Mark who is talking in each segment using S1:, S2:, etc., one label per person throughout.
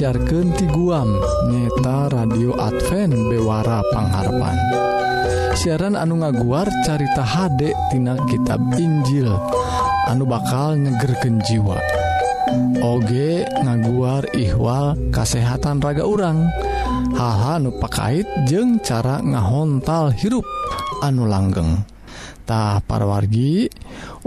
S1: disiarkan ti guam nyeta radio Advent Bewara Pangharapan. Siaran anu ngaguar carita HD tina kitab Injil anu bakal nyegerken jiwa. Oge ngaguar ihwal kasehatan raga urang haha nupakait pakait cara ngahontal hirup anu langgengtah parwargi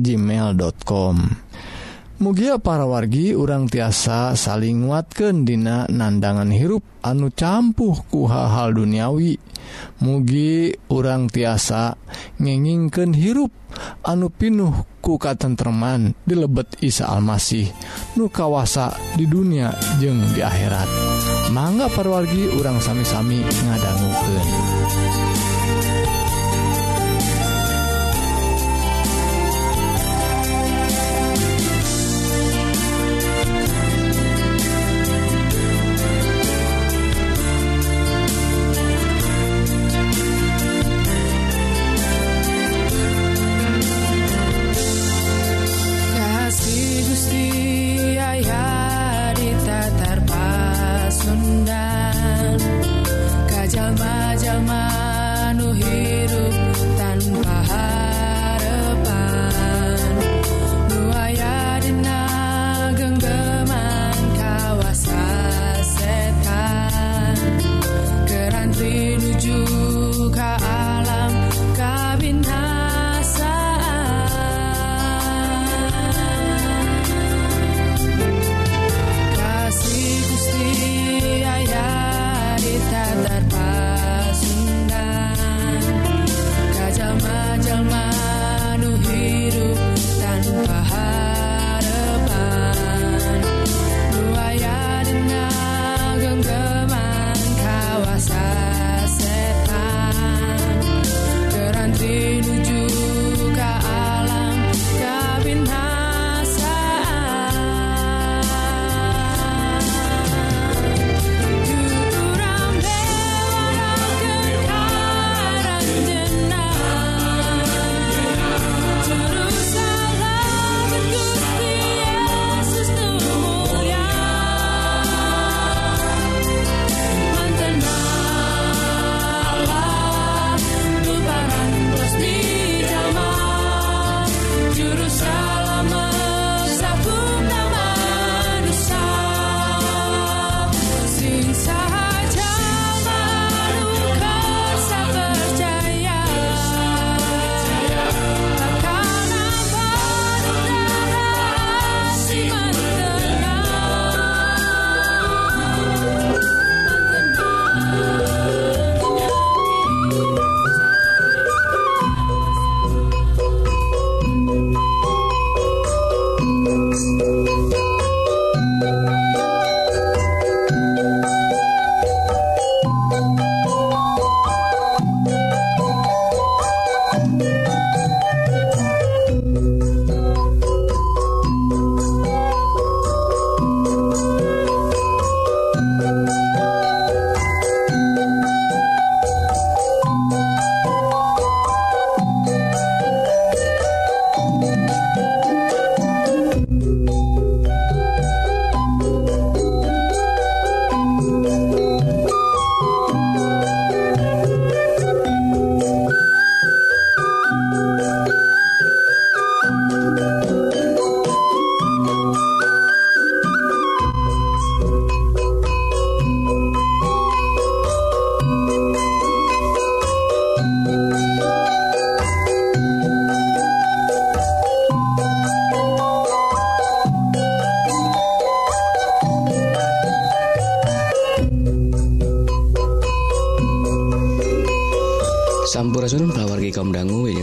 S1: gmail.com mugia para wargi urang tiasa saling nguatkan dina nandangan hirup anu campuh ku hal-hal duniawi. Mugi urang tiasa ngengingken hirup anu pinuh ku tentteman di lebet Isa Almasih nu kawasa di dunia jeng di akhirat. Mangga parwargi urang sami-sami ngadangguken.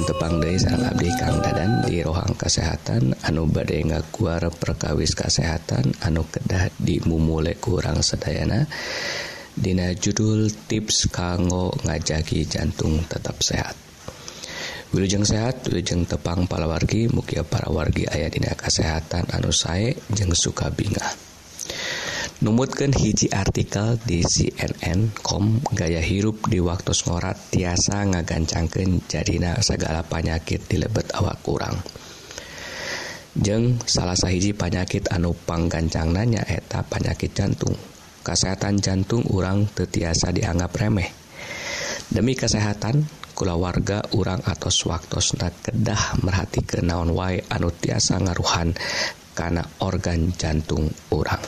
S2: tepang Deis Abdi Kang Dadan di rohang kesehatan. Anu badai ngaguar perkawis kesehatan anu kedah dimumule kurang sedayana. Dina judul tips kanggo ngajaki jantung tetap sehat. Wilujeng sehat Wilujeng tepang palawargi mukia para wargi ayah dina kesehatan anu sae jeng suka bingah. Numutkeun hiji artikel di CNN.com gaya hirup di waktu ngorat tiasa ngagancangkeun jadina segala panyakit di lebet awak kurang. Jeng salah sahiji panyakit anu panggancang nanya eta panyakit jantung. Kesehatan jantung urang tetiasa dianggap remeh. Demi kesehatan, kula warga urang atos waktosna kedah merhati ke naon wae anu tiasa ngaruhan karena organ jantung urang.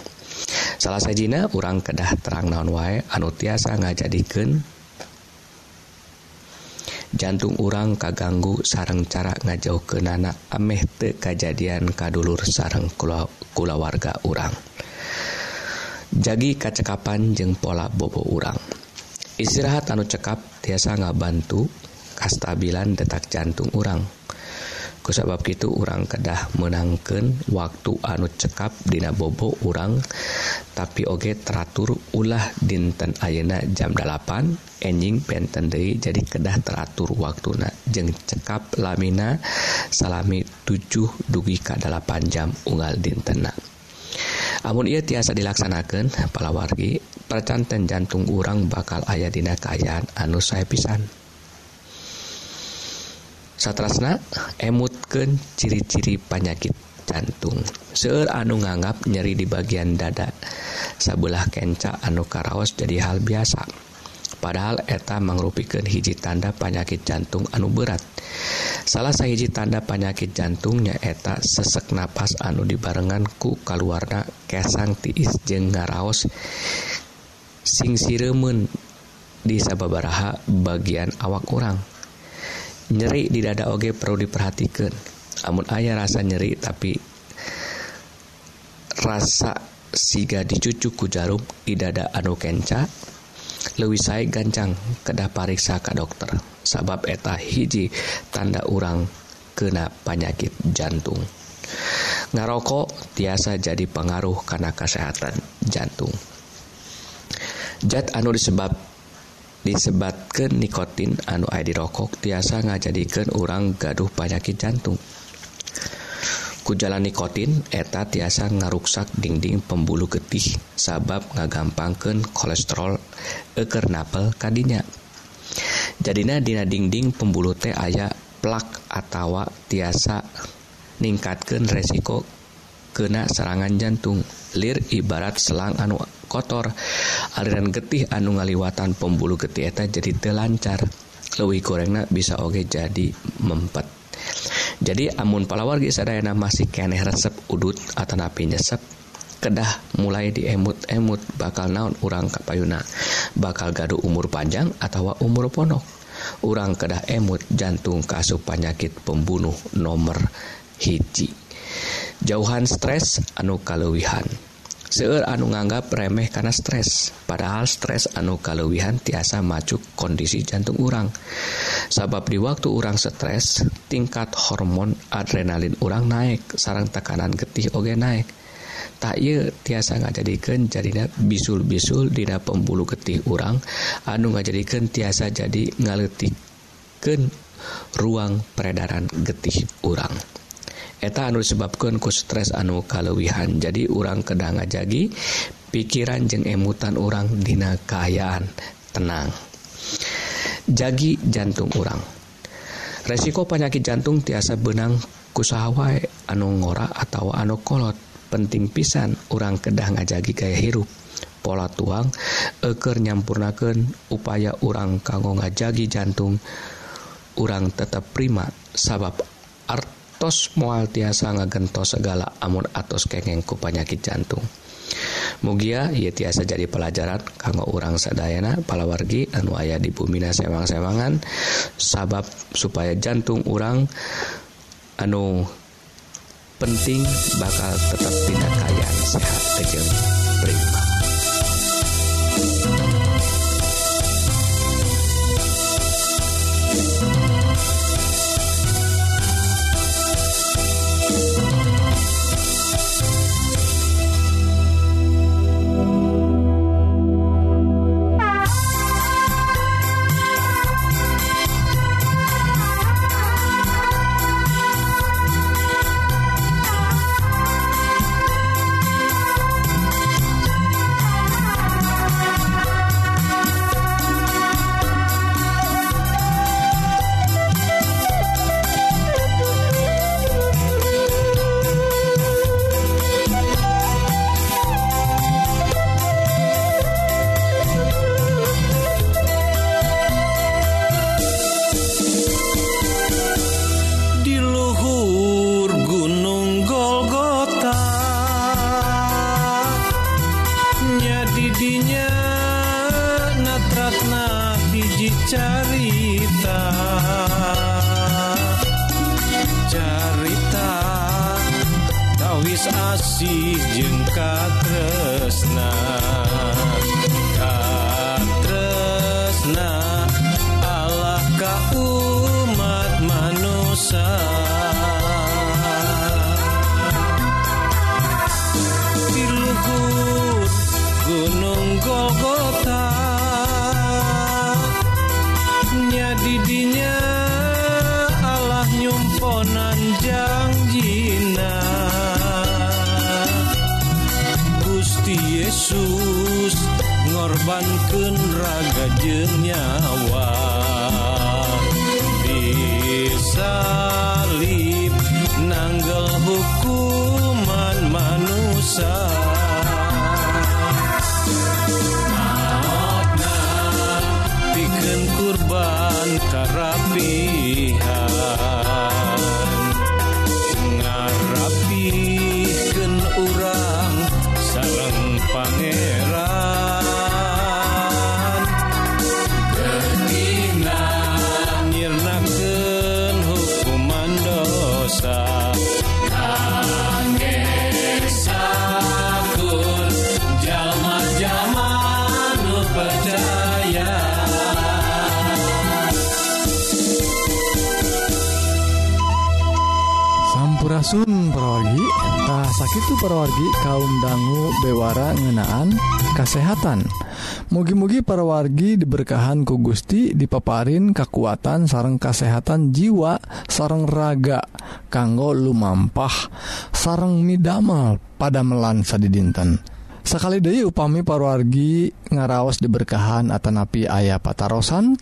S2: salah sajina orang kedah terang naon wae anu tiasa ngajadikeun jantung urang kaganggu sarang cara ngajauh ke nana ameh te kejadian kadulur sarang kula, warga urang. Jagi kacekapan jeng pola bobo urang. Istirahat anu cekap tiasa ngabantu kastabilan detak jantung urang. kusabab gitu orang kedah menangkan waktu anu cekap Dina bobo orang tapi oge teratur ulah dinten Ayeuna jam 8 enjing penten Dei jadi kedah teratur waktu na jeng cekap lamina salami 7 dugi ka 8 jam unggal dintenna Amun ia tiasa dilaksanakan palawargi percantan jantung urang bakal ayah dina kaayaan anu saya pisan. satrasna emutken ciri-ciri panyakit jantung. Seueur anu nganggap nyeri di bagian dada sabelah kenca anu karaos jadi hal biasa. Padahal eta mengrupikan hiji tanda panyakit jantung anu berat. Salah sahiji tanda panyakit jantungnya eta sesek napas anu dibarengan ku keluarna kesang tiis jeng ngaraos. Sing siremen di sababaraha bagian awak kurang nyeri di dada oge perlu diperhatikan. Namun ayah rasa nyeri tapi rasa siga dicucu ku jarum di dada anu kenca lewis saya gancang kedah pariksa ke dokter. Sabab eta hiji tanda urang kena penyakit jantung. Ngarokok tiasa jadi pengaruh karena kesehatan jantung. Zat anu disebabkan disebatkan nikotin anu di rokok tiasa ngajadikan orang gaduh panyakit jantung. Kujalan nikotin eta tiasa ngaruksak dinding pembuluh getih sabab ngagampangkan kolesterol eker napel kadinya jadinya dina dinding pembuluh teh aya plak atawa tiasa ningkatkan resiko kena serangan jantung. Lir ibarat selang anu kotor. Aliran getih anu ngaliwatan pembuluh getih eta jadi telancar. Lewi gorengna bisa oge jadi mempet. Jadi amun palawargi sadayana masih keneh resep udut atau napi nyesep kedah mulai diemut-emut bakal naon urang kapayuna? Bakal gaduh umur panjang atau umur ponok? Urang kedah emut jantung kasup penyakit pembunuh nomor hiji. Jauhan stres anu kaluwihan seueur anu nganggap remeh karena stres. Padahal stres anu kalewihan tiasa macuk kondisi jantung urang. Sabab di waktu urang stres tingkat hormon adrenalin urang naik sarang tekanan getih oge naik tak y tiasa ngajadikan jadinya bisul-bisul dina pembulu getih urang. Anu ngajadikan tiasa jadi ngaletikkan ruang peredaran getih urang. eta anu disebabkan ku stres anu kalewihan. Jadi orang kedang jagi pikiran jeng emutan orang dina kaayaan tenang. Jagi jantung orang resiko penyakit jantung tiasa benang kusawai anu ngora atau anu kolot. Penting pisan orang kedah ngajagi gaya hirup. Pola tuang eker nyampurnakan upaya orang kanggo ngajagi jantung. Orang tetap prima sabab arti tos moal tiasa ngagentos segala amur atos kengeng ku panyakit jantung Mugia ia tiasa jadi pelajaran kanggo urang sadayana palawargi anu aya di bumina sewang-sewangan sabab supaya jantung urang anu penting bakal tetap tidak kaya sehat kejeng prima.
S3: Ais asih jeung katresna. Katresna Allah ka umat manusia. Ngorbankeun raga jeung nyawa Disalib nanggel hukuman manusia. Kurban karapihan. Ngarapikeun urang sareng pangeran
S1: sakit perwargi kaum dangu bewara ngenaan kesehatan mugi-mugi perwargi diberkahan ku Gusti dipaparin kekuatan sareng kesehatan jiwa sareng raga kanggo lumampah sareng midamel pada melansa di dinten sekali Dewi upami parwargi ngaraos diberkahan Atanapi ayah patarosan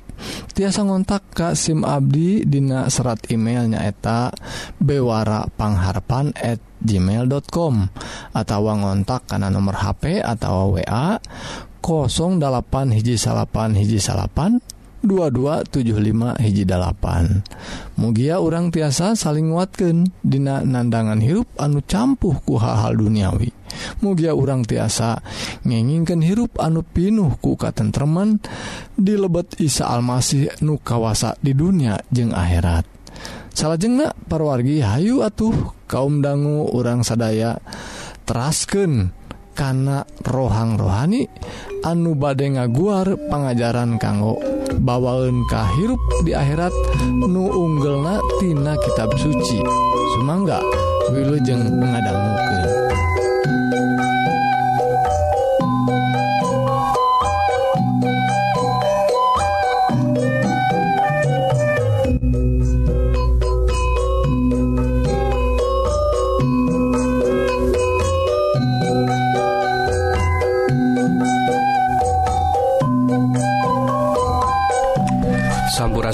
S1: tiasa ngontak Ka SIM Abdi Dina serat emailnya eta bewarapangharpan@ gmail.com atau ngontak karena nomor HP atau wa 08 hiji salapan hiji salapan 2275 hiji mugia orang tiasa saling nguatkan Dina nandangan hirup anu campuh ku hal-hal duniawi. Mugia orang tiasa ngenginkan hirup anu pinuh ku di lebet Isa Almasih nu kawasa di dunia jeung akhirat. salahjengna parwargi Hayu atuh kaum dangu orang sadaya terasken karena rohang rohani anu bade ngaguar pengajaran kanggo bawaun kahirup di akhirat nu unggelnatina kitab suci. Sumangga Wilujeng mengadanggukan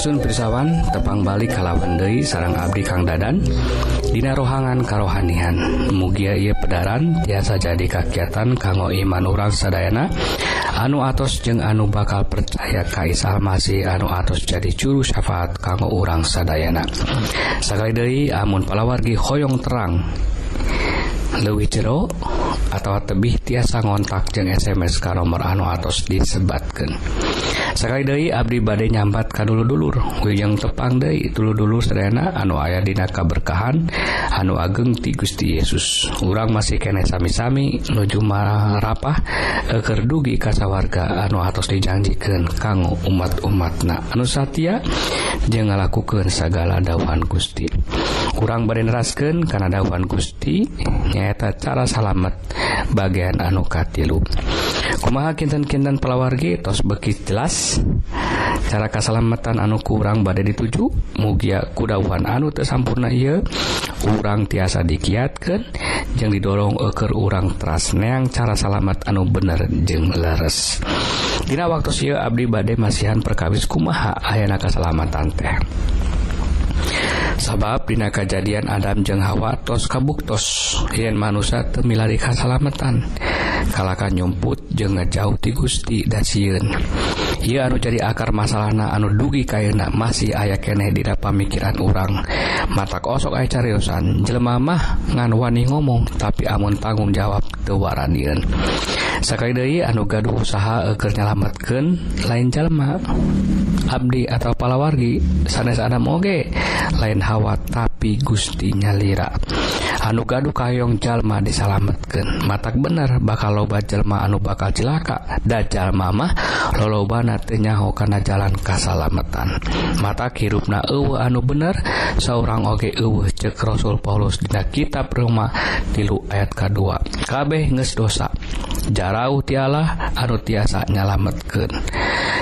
S2: Sun pisawan tepang balik kalawan Dei sarang Abdi Kang Dadan. Dina rohangan karohanian. Mugia ia pedaran biasa jadi kakiatan kanggo iman orang sadayana. Anu atos jeung anu bakal percaya Kaisal masih anu atos jadi juru syafaat kanggo orang sadayana. Sekali Dei amun palawargi hoyong terang. Lewi jero atau tebih tiasa ngontak jeng SMS ka nomor anu atos disebatkan sekali Dei Abdi badai nyambat ka dulu dulur Wijang tepang Dei dulu dulu serena anu ayah dina berkahan anu ageng ti Gusti Yesus. Urang masih kene sami-sami nuju marapah eker dugi kasawarga anu atos dijanjikan kanggo umat-umatna. Anu Satya jangan lakukan segala dawan Gusti. Kurang berenrasken karena dawan Gusti nyaeta cara salamet. bagian anu katilu. Kumaha kinten-kinten pelawargi tos beki jelas. Cara keselamatan anu kurang badai dituju mugia kudawan anu tersampurna ia urang tiasa dikiatkan yang didorong eker urang trasneang cara salamat anu bener jeng leres. Dina waktu si Abdi badai masihan perkawis kumaha ayana keselamatan teh? sabab dina kejadian Adam jeung Hawa tos kabuktos. Yen manusia temilari kasalamatan kalakan nyumput jeung ngejauh ti Gusti dan siun ia anu jadi akar masalahna anu dugi kaina masih aya keneh dina pamikiran urang. Mata kosok aya cariosan jelema mah ngan wani ngomong tapi amun tanggung jawab teu waranian sakali deui anu gaduh usaha keur nyalametkeun lain jalma. Abdi atau palawargi sanes-ada moge lain hawa tapi Gustinya lra anu gaduh kayong jalma disalametkan matak bener bakal loba Jelma anu bakal celaka. Dajal mamah lolobanatnyaho karena jalan kasalametan mata hirupna na anu bener seorang oge ewu cek Rasul Paulus dina kitab rumah tilu ayat K2 kabeh nges dosa. Jarauh tiala anu tiasa nyalametken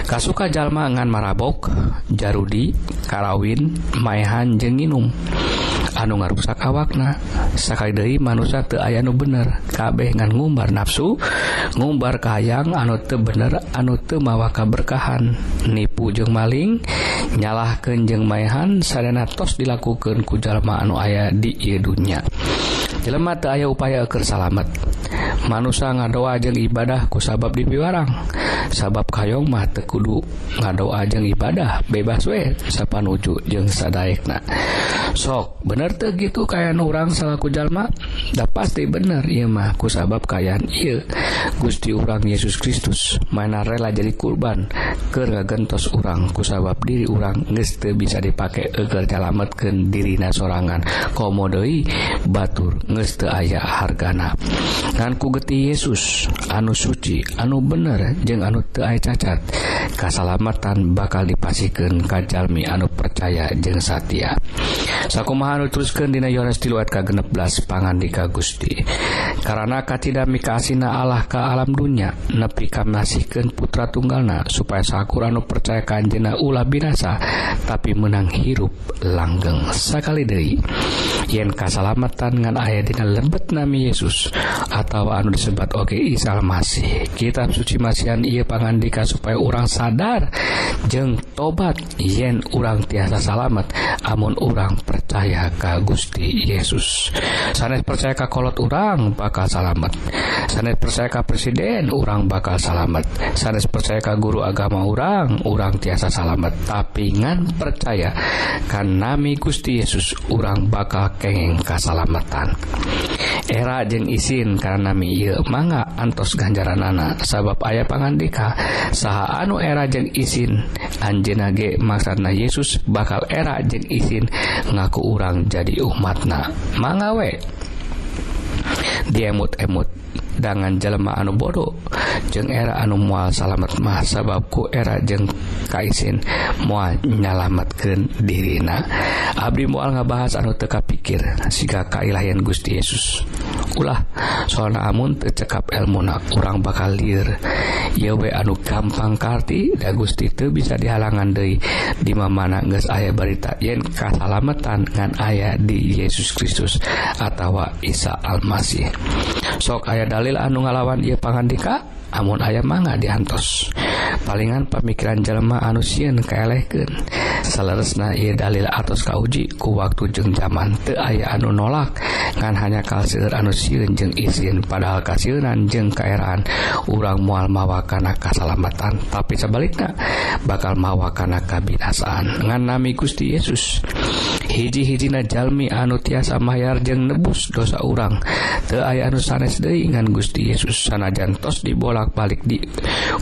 S2: kasuka Jalma ngan marah mabok Jarudi Karawin Maehan jenginum anu ngarusak awakna. Sakai Dehi manusia te aya nu bener. Kabeh ngan ngumbar nafsu ngumbar kayang anu te bener anu te mawaka berkahan nipu jeng maling nyalah kenjeng Maehan sadana tos dilakukan ku jalma anu aya di dunya. Jelemah teu aya upaya keur manusia ngadoa ajeng ibadah ku sabab dipiwarang. Sabab kayong mah tekudu ngadoa ajeng ibadah bebas we sapan uju jeung sadaekna sok bener teh gitu kayak orang salaku jalma? Da pasti bener ieu mah ku sabab kayan ieu. Gusti urang Yesus Kristus mana rela jadi kurban keur gentos urang. Ku sabab diri urang geus teu bisa dipakai eger nyalametkeun dirina sorangan. Komo deui batur geus teu aya hargana. Dan ku seperti Yesus anu suci anu bener jeung anu teai cacat. kasalamatan bakal dipasikan Kajalmi anu percaya jeng Satya sakkumahan teruskan Dina Yohanes tiluat ka geneblas pangan di Gusti. Karena tidak mikasina Allah ke alam dunya nepi kam nasihkan putra tunggalna supaya sakur anu percaya kanjena ulah binasa tapi menang hirup langgeng sekali Dei yen kasalamatan ngan ayat Dina lebet nami Yesus atau anu disebat Oke Isa Masih kitab suci Masihan ia pangandika supaya orang sakit sadar. Jeung tobat. Yen urang tiasa salamet amun urang percaya ka Gusti Yesus. Sanes percaya ka kolot urang bakal salamet sanes percaya ka presiden urang bakal salamet sanes percaya ka guru agama urang urang tiasa salamet tapi ngan percaya kan nami Gusti Yesus urang bakal kengeng kasalamatan era jeung isin karena nami ieu mangga antos ganjaran anak. Sabab ayah pangandika saha anu era jeng izin Anjenage maksana Yesus bakal era jeng izin ngaku urang jadi umatna. Mangawe diemut-emut dangan jalma anu bodoh. Jeung era anu mual salamet mah sababku era jeung kaisin mual nyalametkeun dirina. Abdi mual ngabahas anu teka pikir siga kailahian Gusti Yesus. Ulah soalna amun tercekap ilmu na kurang bakal lir ieu we anu gampang karti da Gusti itu bisa dihalangan deui di mana geus aya berita yen kasalametan ngan aya di Yesus Kristus atawa Isa Almasih. Sok aya dalil anu ngalawan ia pangandika amun ayam manga diantos palingan pemikiran jelema anusian keelehken selesna ia dalil atas kauji ku waktu jeng zaman te aya anu nolak kan hanya kalsir sieun jeng isin padahal kasiran jeng kaeraan urang mual mawakana kasalamatan. Tapi sebaliknya bakal mawa kana kabinasaan. Ngan nami Gusti Yesus. hiji-hijina Jalmi anu tiasa mayar jeung nebus dosa urang. Te aya anu sanes deingan Gusti Yesus sanajantos dibolak-balik di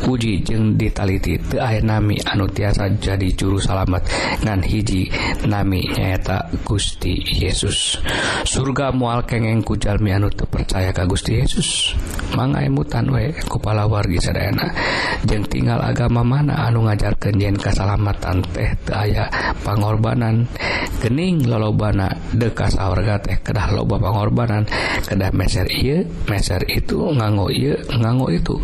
S2: uji jeung ditaliti. Te aya nami anu tiasa jadi juru salamet ngan hiji nami nyaeta Gusti Yesus. Surga mual kengeng ku Jalmi anu terpercaya ka Gusti Yesus. Mangai mutan we kepala wargi sedayana jeung tinggal agama mana anu ngajar kenjen kasalamatan teh te aya pengorbanan geni mending lolobana dekas awarga teh kedah loba pengorbanan kedah meser iya meser itu nganggo iya nganggo itu.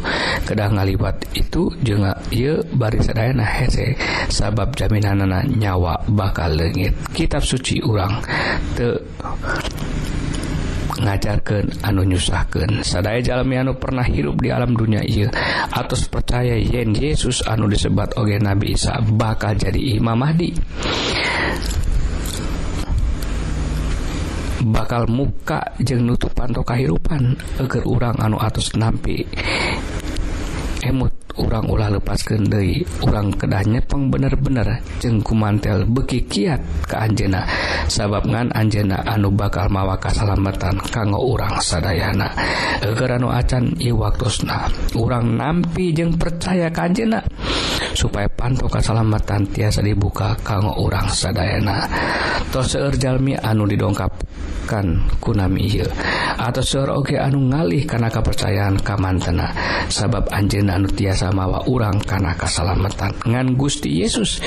S2: Kedah ngalibat itu juga iya baris sadayana hese sabab jaminanana nyawa bakal lengit kitab suci urang te ngajarkan anu nyusahkan sadaya jalmi anu pernah hirup di alam dunia iya atas percaya yen Yesus anu disebat oge Nabi Isa bakal jadi Imam Mahdi. bakal muka jeng nutupan to kahirupan eger urang anu atus nampi. Emut. Orang ulah lepas Kendai orang kedahnya peng bener-bener. Jengku mantel beki kiat ke Anjena sababngan Anjena anu bakal mawa kesalamatan kanggo orang Sadayana. Agar anu acan I waktusna orang nampi jeng percaya Kanjena supaya panto kesalamatan tiasa dibuka kanggo orang Sadayana. Toserjalmi anu didongkapkan kunami atau sur Oke anu ngalih karena kepercayaan kamantena sabab Anjena anu tiasa mawa urang karena kesalamatan ngan Gusti Yesus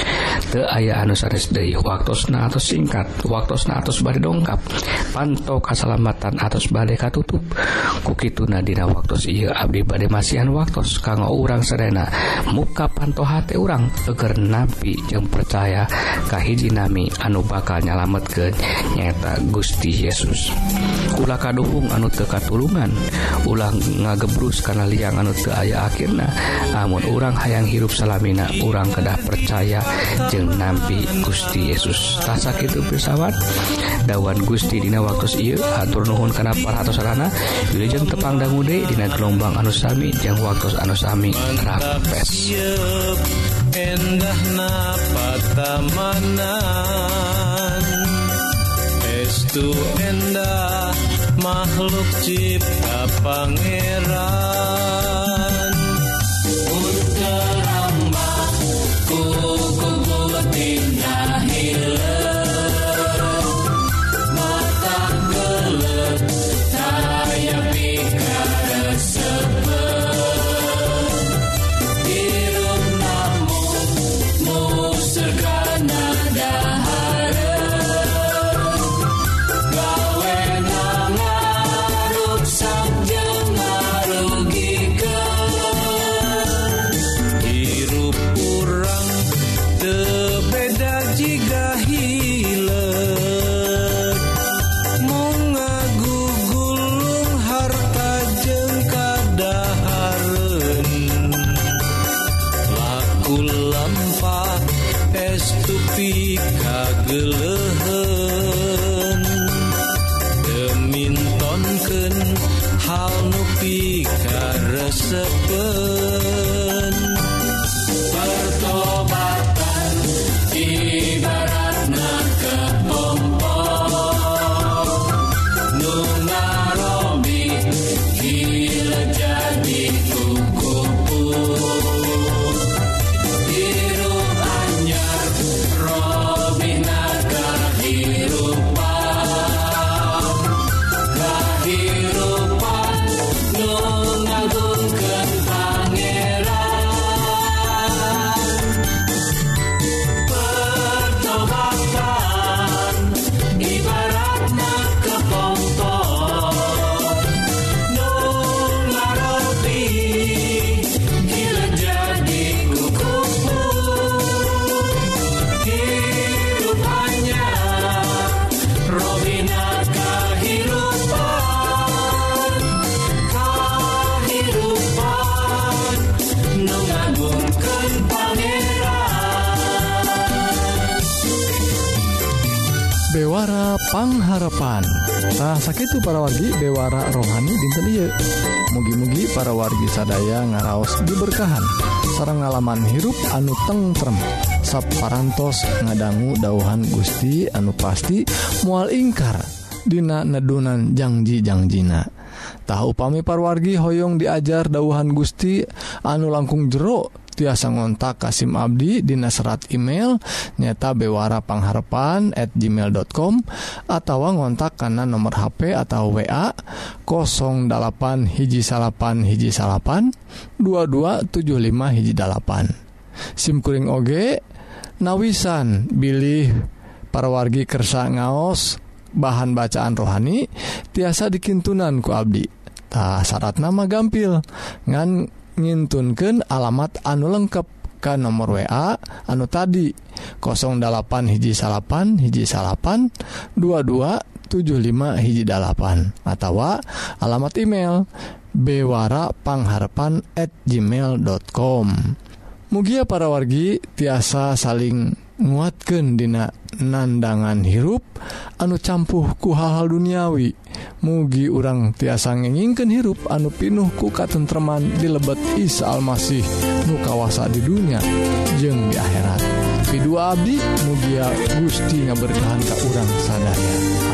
S2: ke aya anus Day waktu atau singkat waktu atas bad dongkap. Panto kesalamatan atas badai katutup. Kukitunadina waktu ia Abdi badai masihan waktu kanggo urang Serena muka panto hati urang teger nabi yang percaya kahiji nami anu bakal nyalamet ke nyata Gusti Yesus. Ulah kaduhung anu tekatulungan ulang ngagebrus karena liang anu te aya akhirnya namun orang hayang hirup salamina orang kedah percaya jeng nampi Gusti Yesus. Tasa itu pesawat dawan Gusti Dina waktu Iu atur Nuhun karena para atau sarana Wilujeng tepang dangude Dina gelombang anusami yang waktu anusami rapes
S3: endah napatamanan Estu endah makhluk cipta pangeran.
S1: love. para wargi Dewara rohani dinten ieu. mugi-mugi para wargi sadaya ngaraos diberkahan. Sarang ngalaman hirup anu tengrem saparantos ngadanggu dauhan Gusti anu pasti mual ingkar. Dina neddunan janjijangjiina tahu pami parwargi Hoong diajar dauhan Gusti anu langkung jeruk tiasa ngontak Kasim Abdi Dina serat email nyata bewara pangharpan at gmail.com atau ngontak karena nomor HP atau WA 08 hiji salapan hiji salapan 2275 hiji dalapan. Simkuring oge nawisan bilih para wargi kersa ngaos bahan bacaan rohani tiasa dikintunan ku Abdi. Tak syarat nama gampil. Ngan ngintunkan alamat anu lengkap ke nomor WA anu tadi 08 hiji salapan hiji salapan 2275 hiji dalapan atau alamat email bewarapangharapan at gmail.com Mugia para wargi tiasa saling nguatkan dina nandangan hirup anu campuh ku hal-hal duniawi. mugi urang tiasa ngeningken hirup anu pinuh kuka tentreman di lebet Isa Almasih nukawasa di dunia jeng di akhirat. Kedua Abdi mugia Gusti ngaberkahan ke urang sadaya.